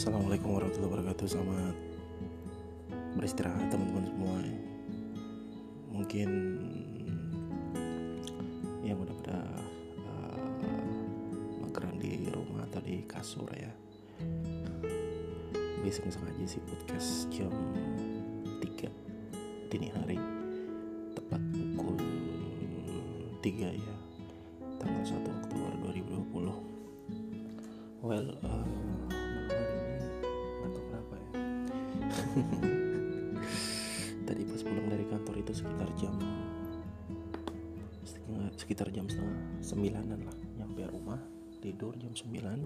Assalamualaikum warahmatullahi wabarakatuh. Selamat beristirahat teman-teman semua. Mungkin yang udah pada uh, di rumah atau di kasur ya. Iseng-iseng aja sih podcast jam 3 dini hari. Tepat pukul 3 ya. Tanggal 1 Oktober 2020 Well, uh, tadi pas pulang dari kantor itu sekitar jam sekitar jam setengah sembilanan lah. Nyampe rumah tidur jam sembilan.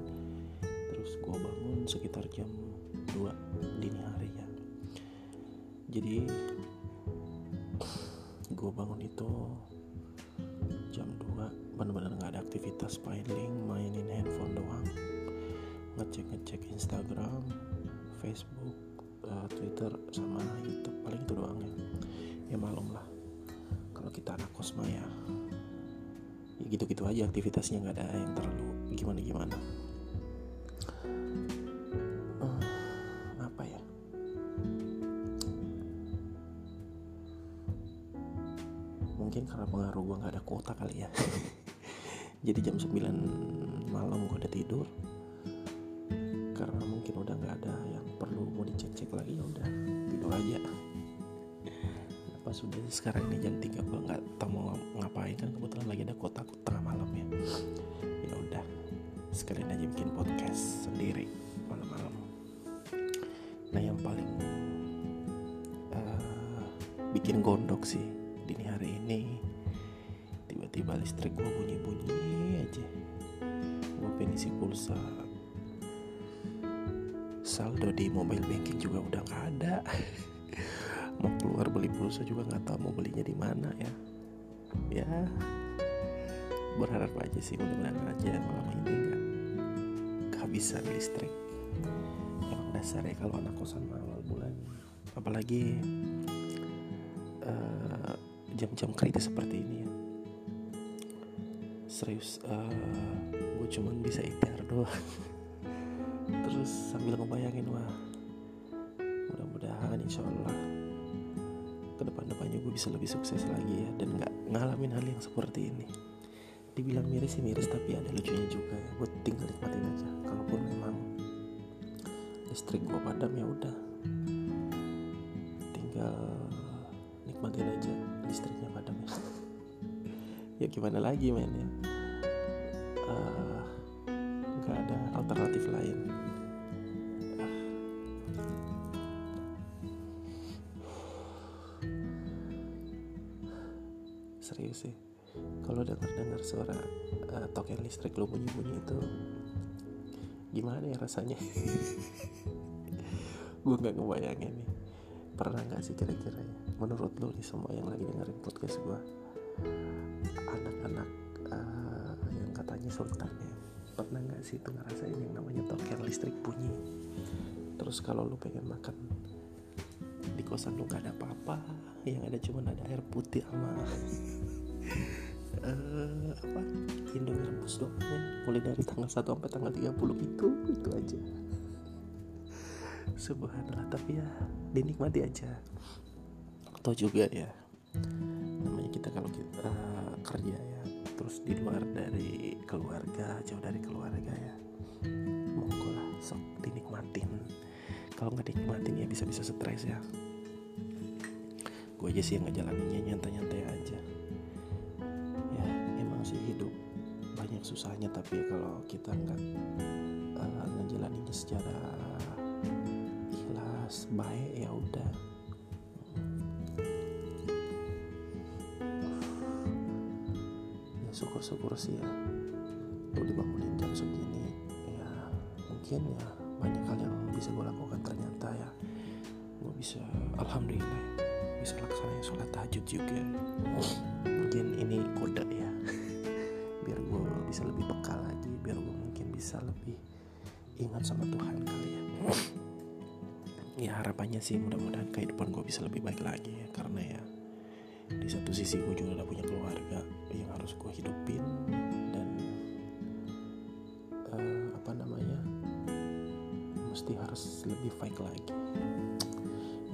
Terus gue bangun sekitar jam dua dini hari ya. Jadi gue bangun itu jam 2 benar-benar nggak ada aktivitas paling mainin handphone doang. Ngecek ngecek Instagram Facebook uh, Twitter sama YouTube. Paling itu doang ya. Ya malum lah. Kalau kita anak kosma ya ya gitu-gitu aja aktivitasnya nggak ada yang terlalu gimana gimana uh, apa ya? Mungkin karena pengaruh gue nggak ada kuota kali ya. Jadi jam 9 malam gue udah tidur karena mungkin udah nggak ada yang perlu mau dicek-cek lagi ya udah tidur aja. Pas sudah sekarang ini jam 3 gue nggak tahu mau ngapain kan kebetulan lagi ada kotak tengah malam ya. Ya udah sekalian aja bikin podcast sendiri malam-malam. Nah yang paling uh, bikin gondok sih dini hari ini tiba-tiba listrik gue bunyi-bunyi aja. Gue penisi pulsa saldo di mobile banking juga udah nggak ada. Mau keluar beli pulsa juga nggak tahu mau belinya di mana ya. Ya berharap aja sih mudah-mudahan aja malam ini nggak kehabisan listrik. Yang dasar ya kalau anak kosan awal bulan apalagi uh, jam-jam kritis seperti ini ya. Serius uh, gue cuman bisa ITR doang terus sambil ngebayangin wah mudah-mudahan insya Allah ke depan-depannya gue bisa lebih sukses lagi ya dan nggak ngalamin hal yang seperti ini. Dibilang miris sih miris tapi ada lucunya juga ya buat tinggal nikmatin aja. Kalaupun memang listrik gue padam ya udah. Tinggal nikmatin aja listriknya padam ya. Ya gimana lagi men ya? Uh, nggak ada alternatif lain sih. Kalau dengar dengar suara uh, token listrik lo bunyi bunyi itu gimana ya rasanya? Gue nggak ngebayangin nih. Pernah nggak sih kira-kira ya? Menurut lo nih semua yang lagi dengerin podcast gue anak-anak uh, yang katanya sultan ya pernah nggak sih itu ngerasain yang namanya token listrik bunyi? Terus kalau lo pengen makan di kosan lo gak ada apa-apa yang ada cuma ada air putih sama uh, apa? Indomie rebus doang ya. mulai dari tanggal 1 sampai tanggal 30 itu itu aja. Subhanallah tapi ya dinikmati aja. Atau juga ya namanya kita kalau kita uh, kerja ya terus di luar dari keluarga jauh dari keluarga ya monggo lah sok dinikmatin. Kalau nggak dinikmatin ya bisa-bisa stres ya. Gue aja sih yang ngejalaninnya nyantai-nyantai aja sih hidup. Banyak susahnya tapi kalau kita nggak uh, ngejalaninnya secara ikhlas baik ya udah. Ya syukur-syukur sih ya. Lu dibangunin jam segini ya mungkin ya banyak hal yang bisa gue lakukan ternyata ya. Gue bisa alhamdulillah bisa laksanain sholat tahajud juga. Mungkin ini kode ya bisa lebih peka lagi biar gue mungkin bisa lebih ingat sama Tuhan kali ya. Ya harapannya sih mudah-mudahan kehidupan gue bisa lebih baik lagi ya karena ya di satu sisi gue juga udah punya keluarga yang harus gue hidupin dan uh, apa namanya pasti harus lebih baik lagi.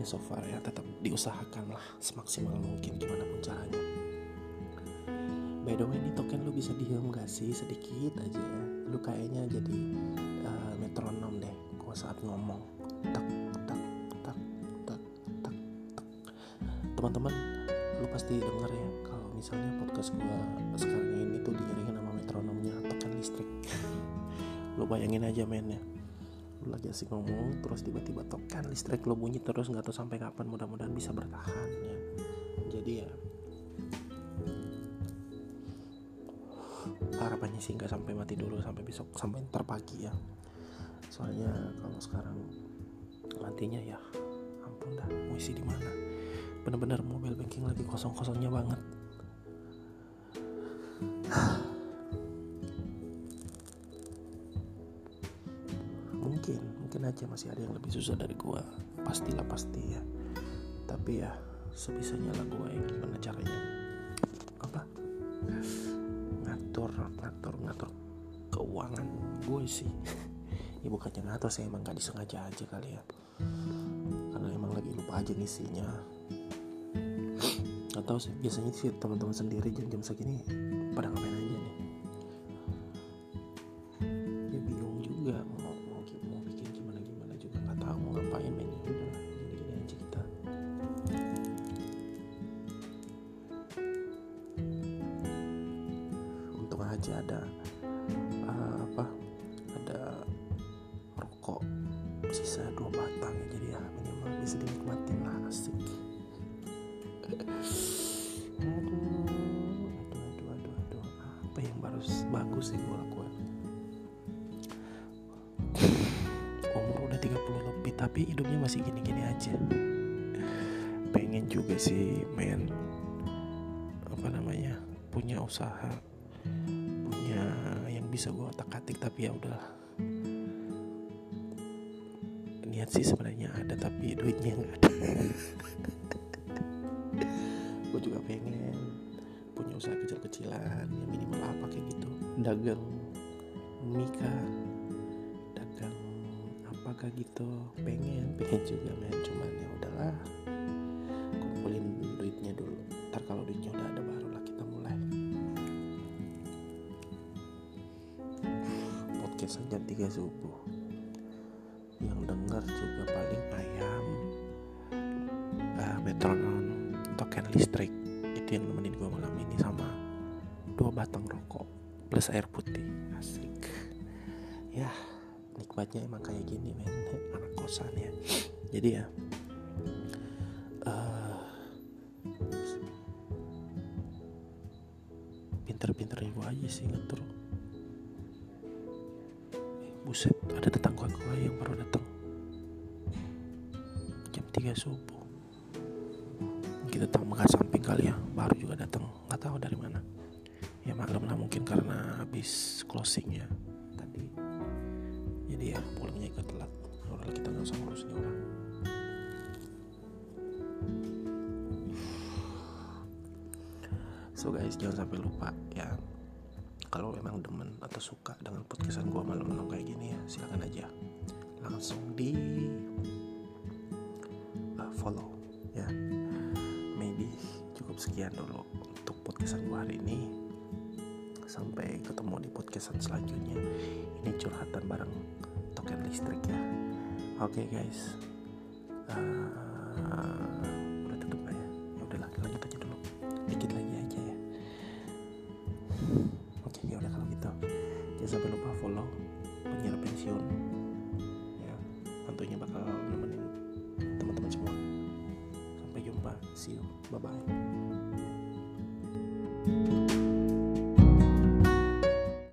Ya so far ya tetap diusahakan lah semaksimal mungkin gimana pun caranya by the way ini token lu bisa diam gak sih? Sedikit aja. Ya lu kayaknya jadi uh, metronom deh gua saat ngomong. Tak tak tak tak tak tak teman-teman lu pasti denger ya kalau misalnya podcast gua sekarang ini tuh diiringin sama metronomnya token listrik. Lu bayangin aja men ya lu lagi asik ngomong terus tiba-tiba token listrik lo bunyi terus nggak tahu sampai kapan mudah-mudahan bisa bertahan ya. Jadi ya harapannya sih nggak sampai mati dulu sampai besok sampai ntar pagi ya. Soalnya kalau sekarang matinya ya ampun dah mau isi di mana. Bener-bener mobil banking lagi kosong-kosongnya banget. Mungkin mungkin aja masih ada yang lebih susah dari gua. Pastilah pasti ya. Tapi ya sebisanya lah gua yang gimana caranya ngatur ngatur keuangan gue sih. Ya bukannya ngatur sih emang gak disengaja aja kali ya. Karena emang lagi lupa aja ngisinya. Gak tau sih biasanya sih teman-teman sendiri jam-jam segini pada ngapain aja nih sisa dua batang ya jadi ya minimal bisa dinikmatin lah asik. Aduh aduh aduh aduh aduh. Apa yang baru bagus sih gue lakukan? Umur udah 30 lebih tapi hidupnya masih gini-gini aja. Pengen juga sih men apa namanya punya usaha punya yang bisa gue otak atik tapi ya udah niat sih sebenarnya ada tapi duitnya nggak ada. Gue juga pengen punya usaha kecil-kecilan ya minimal apa kayak gitu. Dagang mika dagang apakah gitu. Pengen pengen juga men. Cuman ya udahlah kumpulin duitnya dulu. Ntar kalau duitnya udah ada barulah kita mulai. Podcast jam 3 subuh juga paling ayam uh, metronom token listrik. Itu yang nemenin gue malam ini sama dua batang rokok plus air putih. Asik. Ya nikmatnya emang kayak gini men. Anak kosan ya. Jadi ya uh, pinter-pinternya gue aja sih ngatur eh, buset ada tetangga gue yang baru 3 subuh. Kita makan samping kali ya baru juga datang. Nggak tahu dari mana. Ya maklum lah mungkin karena habis closing ya tadi. Jadi ya pulangnya ikut telat. Udah kita nggak usah ngurus nih orang. So guys jangan sampai lupa ya. Kalau memang demen atau suka dengan podcastan gue malam-malam kayak gini ya silakan aja. Langsung di follow ya. Maybe cukup sekian dulu untuk podcastan gue hari ini. Sampai ketemu di podcastan selanjutnya. Ini curhatan bareng token listrik ya. Oke okay, guys. Uh, udah tutup ya? Ya udahlah lanjut aja dulu. Dikit lagi aja ya. Oke ya udah gitu. Jangan sampai lupa follow penyiar pensiun. Ya tentunya bakal nemenin Remember, see you. Bye bye.